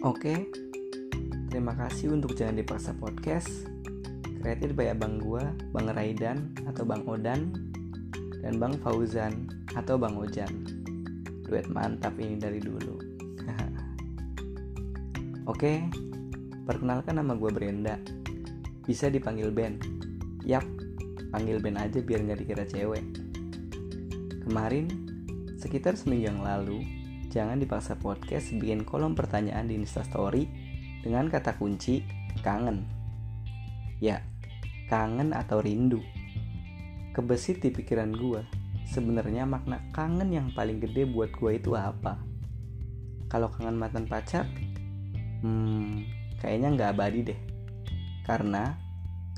Oke, terima kasih untuk Jangan Dipaksa Podcast. Kreatif by abang gua, Bang Raidan atau Bang Odan Dan Bang Fauzan atau Bang Ojan. Duet mantap ini dari dulu. Oke, perkenalkan nama gue Brenda. Bisa dipanggil Ben. Yap, panggil Ben aja biar nggak dikira cewek. Kemarin, sekitar seminggu yang lalu jangan dipaksa podcast bikin kolom pertanyaan di Instastory dengan kata kunci kangen. Ya, kangen atau rindu. Kebesit di pikiran gue, sebenarnya makna kangen yang paling gede buat gue itu apa? Kalau kangen mantan pacar, hmm, kayaknya nggak abadi deh. Karena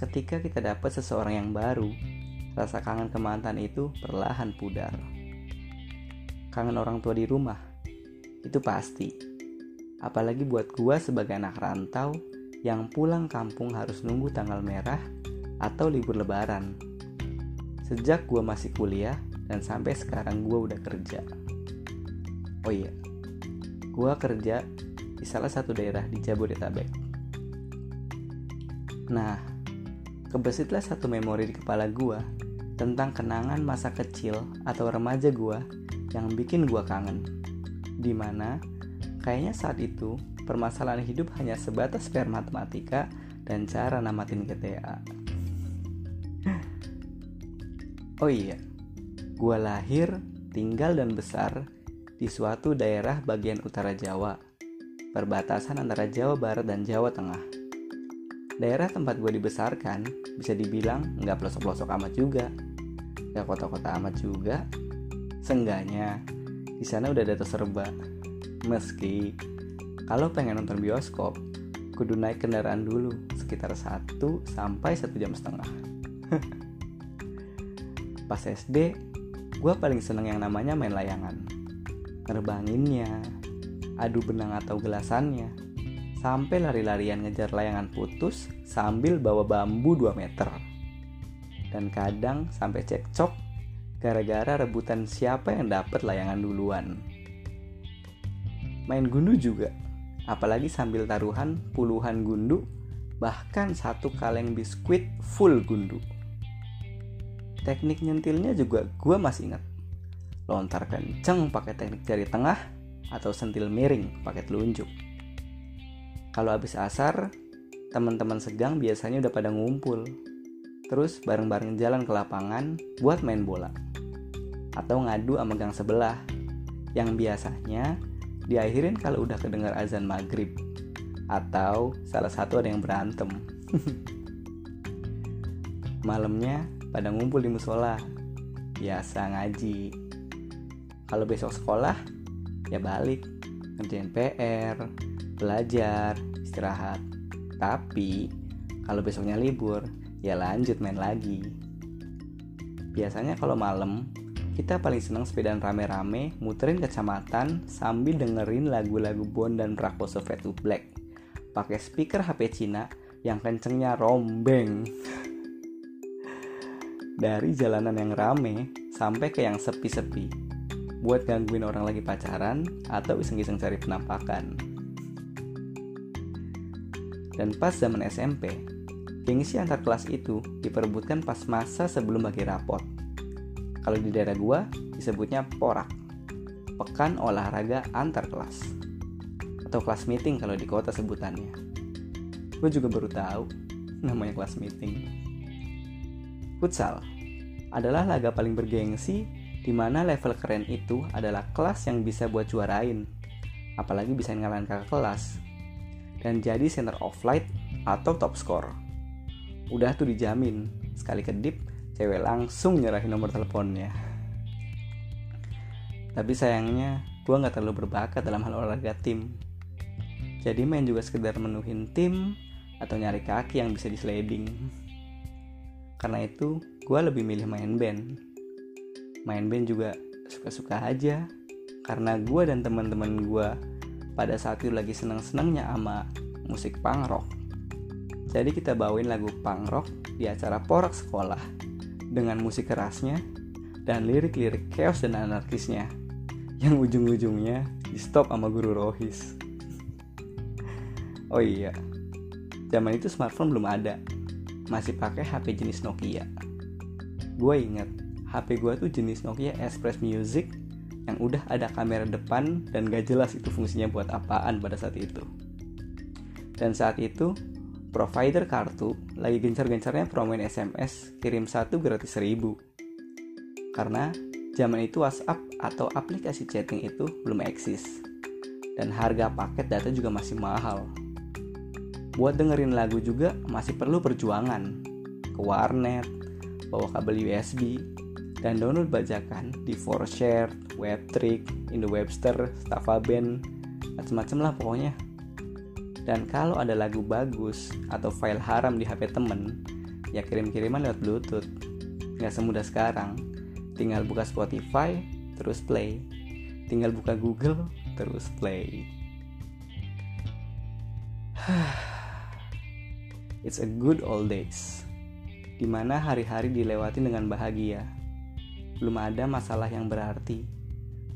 ketika kita dapat seseorang yang baru, rasa kangen ke mantan itu perlahan pudar. Kangen orang tua di rumah, itu pasti. Apalagi buat gua sebagai anak rantau yang pulang kampung harus nunggu tanggal merah atau libur lebaran. Sejak gua masih kuliah dan sampai sekarang gua udah kerja. Oh iya, gua kerja di salah satu daerah di Jabodetabek. Nah, kebesitlah satu memori di kepala gua tentang kenangan masa kecil atau remaja gua yang bikin gua kangen di mana kayaknya saat itu permasalahan hidup hanya sebatas PR matematika dan cara namatin GTA. Oh iya, gua lahir, tinggal dan besar di suatu daerah bagian utara Jawa, perbatasan antara Jawa Barat dan Jawa Tengah. Daerah tempat gue dibesarkan bisa dibilang nggak pelosok-pelosok amat juga, nggak kota-kota amat juga. Sengganya di sana udah ada terserba. Meski kalau pengen nonton bioskop, kudu naik kendaraan dulu sekitar 1 sampai 1 jam setengah. Pas SD, gue paling seneng yang namanya main layangan. Nerbanginnya, adu benang atau gelasannya, sampai lari-larian ngejar layangan putus sambil bawa bambu 2 meter. Dan kadang sampai cekcok gara-gara rebutan siapa yang dapat layangan duluan. Main gundu juga, apalagi sambil taruhan puluhan gundu, bahkan satu kaleng biskuit full gundu. Teknik nyentilnya juga gue masih ingat. Lontar kenceng pakai teknik jari tengah atau sentil miring pakai telunjuk. Kalau habis asar, teman-teman segang biasanya udah pada ngumpul. Terus bareng-bareng jalan ke lapangan buat main bola atau ngadu sama gang sebelah yang biasanya diakhirin kalau udah kedengar azan maghrib atau salah satu ada yang berantem. Malamnya pada ngumpul di musola, biasa ngaji. Kalau besok sekolah, ya balik, ngerjain PR, belajar, istirahat. Tapi kalau besoknya libur, ya lanjut main lagi. Biasanya kalau malam kita paling senang sepedaan rame-rame, muterin kecamatan sambil dengerin lagu-lagu Bond dan Prakoso Fade to Black. Pakai speaker HP Cina yang kencengnya rombeng. Dari jalanan yang rame sampai ke yang sepi-sepi. Buat gangguin orang lagi pacaran atau iseng-iseng cari penampakan. Dan pas zaman SMP, gengsi antar kelas itu diperebutkan pas masa sebelum bagi rapot kalau di daerah gua disebutnya porak. Pekan olahraga antar kelas. Atau kelas meeting kalau di kota sebutannya. Gue juga baru tahu namanya kelas meeting. Futsal adalah laga paling bergengsi di mana level keren itu adalah kelas yang bisa buat juarain, apalagi bisa ngalahin kakak kelas, dan jadi center of light atau top score. Udah tuh dijamin, sekali kedip cewek langsung nyerahin nomor teleponnya. Tapi sayangnya gue nggak terlalu berbakat dalam hal olahraga tim. Jadi main juga sekedar menuhin tim atau nyari kaki yang bisa disliding. Karena itu gue lebih milih main band. Main band juga suka-suka aja. Karena gue dan teman-teman gue pada saat itu lagi seneng-senengnya sama musik punk rock. Jadi kita bawain lagu punk rock di acara porak sekolah dengan musik kerasnya dan lirik-lirik chaos dan anarkisnya yang ujung-ujungnya di stop sama guru Rohis. Oh iya, zaman itu smartphone belum ada, masih pakai HP jenis Nokia. Gue inget, HP gue tuh jenis Nokia Express Music yang udah ada kamera depan dan gak jelas itu fungsinya buat apaan pada saat itu. Dan saat itu, provider kartu lagi gencar-gencarnya promoin SMS kirim satu gratis seribu. Karena zaman itu WhatsApp atau aplikasi chatting itu belum eksis. Dan harga paket data juga masih mahal. Buat dengerin lagu juga masih perlu perjuangan ke warnet, bawa kabel USB, dan download bajakan di Forshare, Webtrick, Indo-Webster, Band, macam-macam lah pokoknya. Dan kalau ada lagu bagus atau file haram di HP temen, ya kirim-kiriman lewat Bluetooth. Nggak semudah sekarang. Tinggal buka Spotify, terus play. Tinggal buka Google, terus play. It's a good old days, di mana hari-hari dilewati dengan bahagia. Belum ada masalah yang berarti,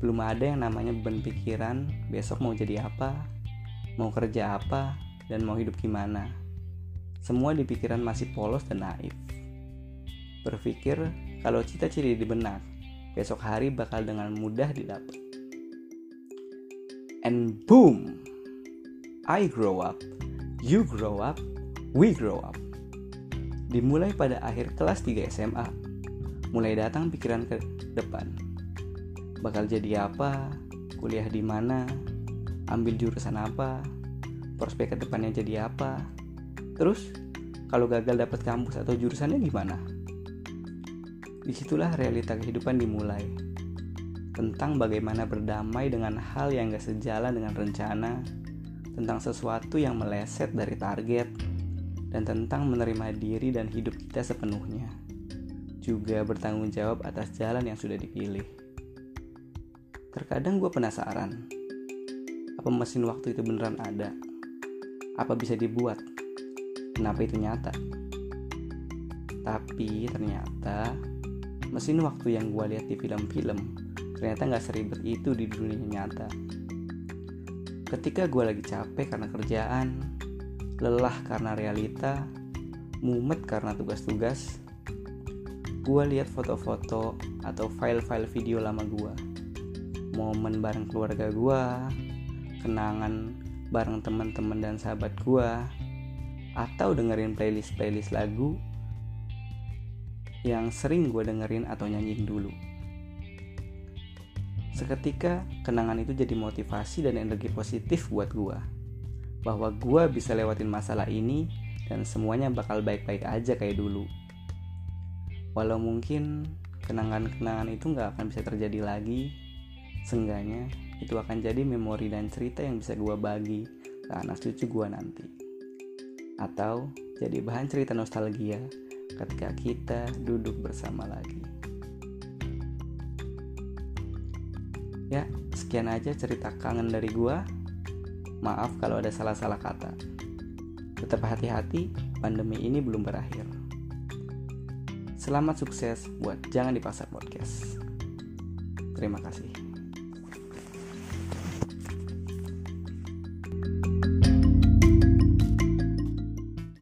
belum ada yang namanya beban pikiran besok mau jadi apa, mau kerja apa, dan mau hidup gimana. Semua di pikiran masih polos dan naif. Berpikir kalau cita-cita di benak, besok hari bakal dengan mudah didapat. And boom, I grow up, you grow up, We Grow Up. Dimulai pada akhir kelas 3 SMA, mulai datang pikiran ke depan. Bakal jadi apa? Kuliah di mana? Ambil jurusan apa? Prospek ke depannya jadi apa? Terus, kalau gagal dapat kampus atau jurusannya gimana? Di situlah realita kehidupan dimulai. Tentang bagaimana berdamai dengan hal yang gak sejalan dengan rencana, tentang sesuatu yang meleset dari target, dan tentang menerima diri dan hidup kita sepenuhnya. Juga bertanggung jawab atas jalan yang sudah dipilih. Terkadang gue penasaran, apa mesin waktu itu beneran ada? Apa bisa dibuat? Kenapa itu nyata? Tapi ternyata mesin waktu yang gue lihat di film-film ternyata nggak seribet itu di dunia nyata. Ketika gue lagi capek karena kerjaan, lelah karena realita, mumet karena tugas-tugas, gue lihat foto-foto atau file-file video lama gue, momen bareng keluarga gue, kenangan bareng teman-teman dan sahabat gue, atau dengerin playlist-playlist lagu yang sering gue dengerin atau nyanyiin dulu. Seketika kenangan itu jadi motivasi dan energi positif buat gue bahwa gue bisa lewatin masalah ini dan semuanya bakal baik-baik aja kayak dulu. Walau mungkin kenangan-kenangan itu nggak akan bisa terjadi lagi, seenggaknya itu akan jadi memori dan cerita yang bisa gue bagi ke anak cucu gue nanti. Atau jadi bahan cerita nostalgia ketika kita duduk bersama lagi. Ya, sekian aja cerita kangen dari gue. Maaf kalau ada salah-salah kata. Tetap hati-hati, pandemi ini belum berakhir. Selamat sukses buat Jangan Dipaksa Podcast. Terima kasih.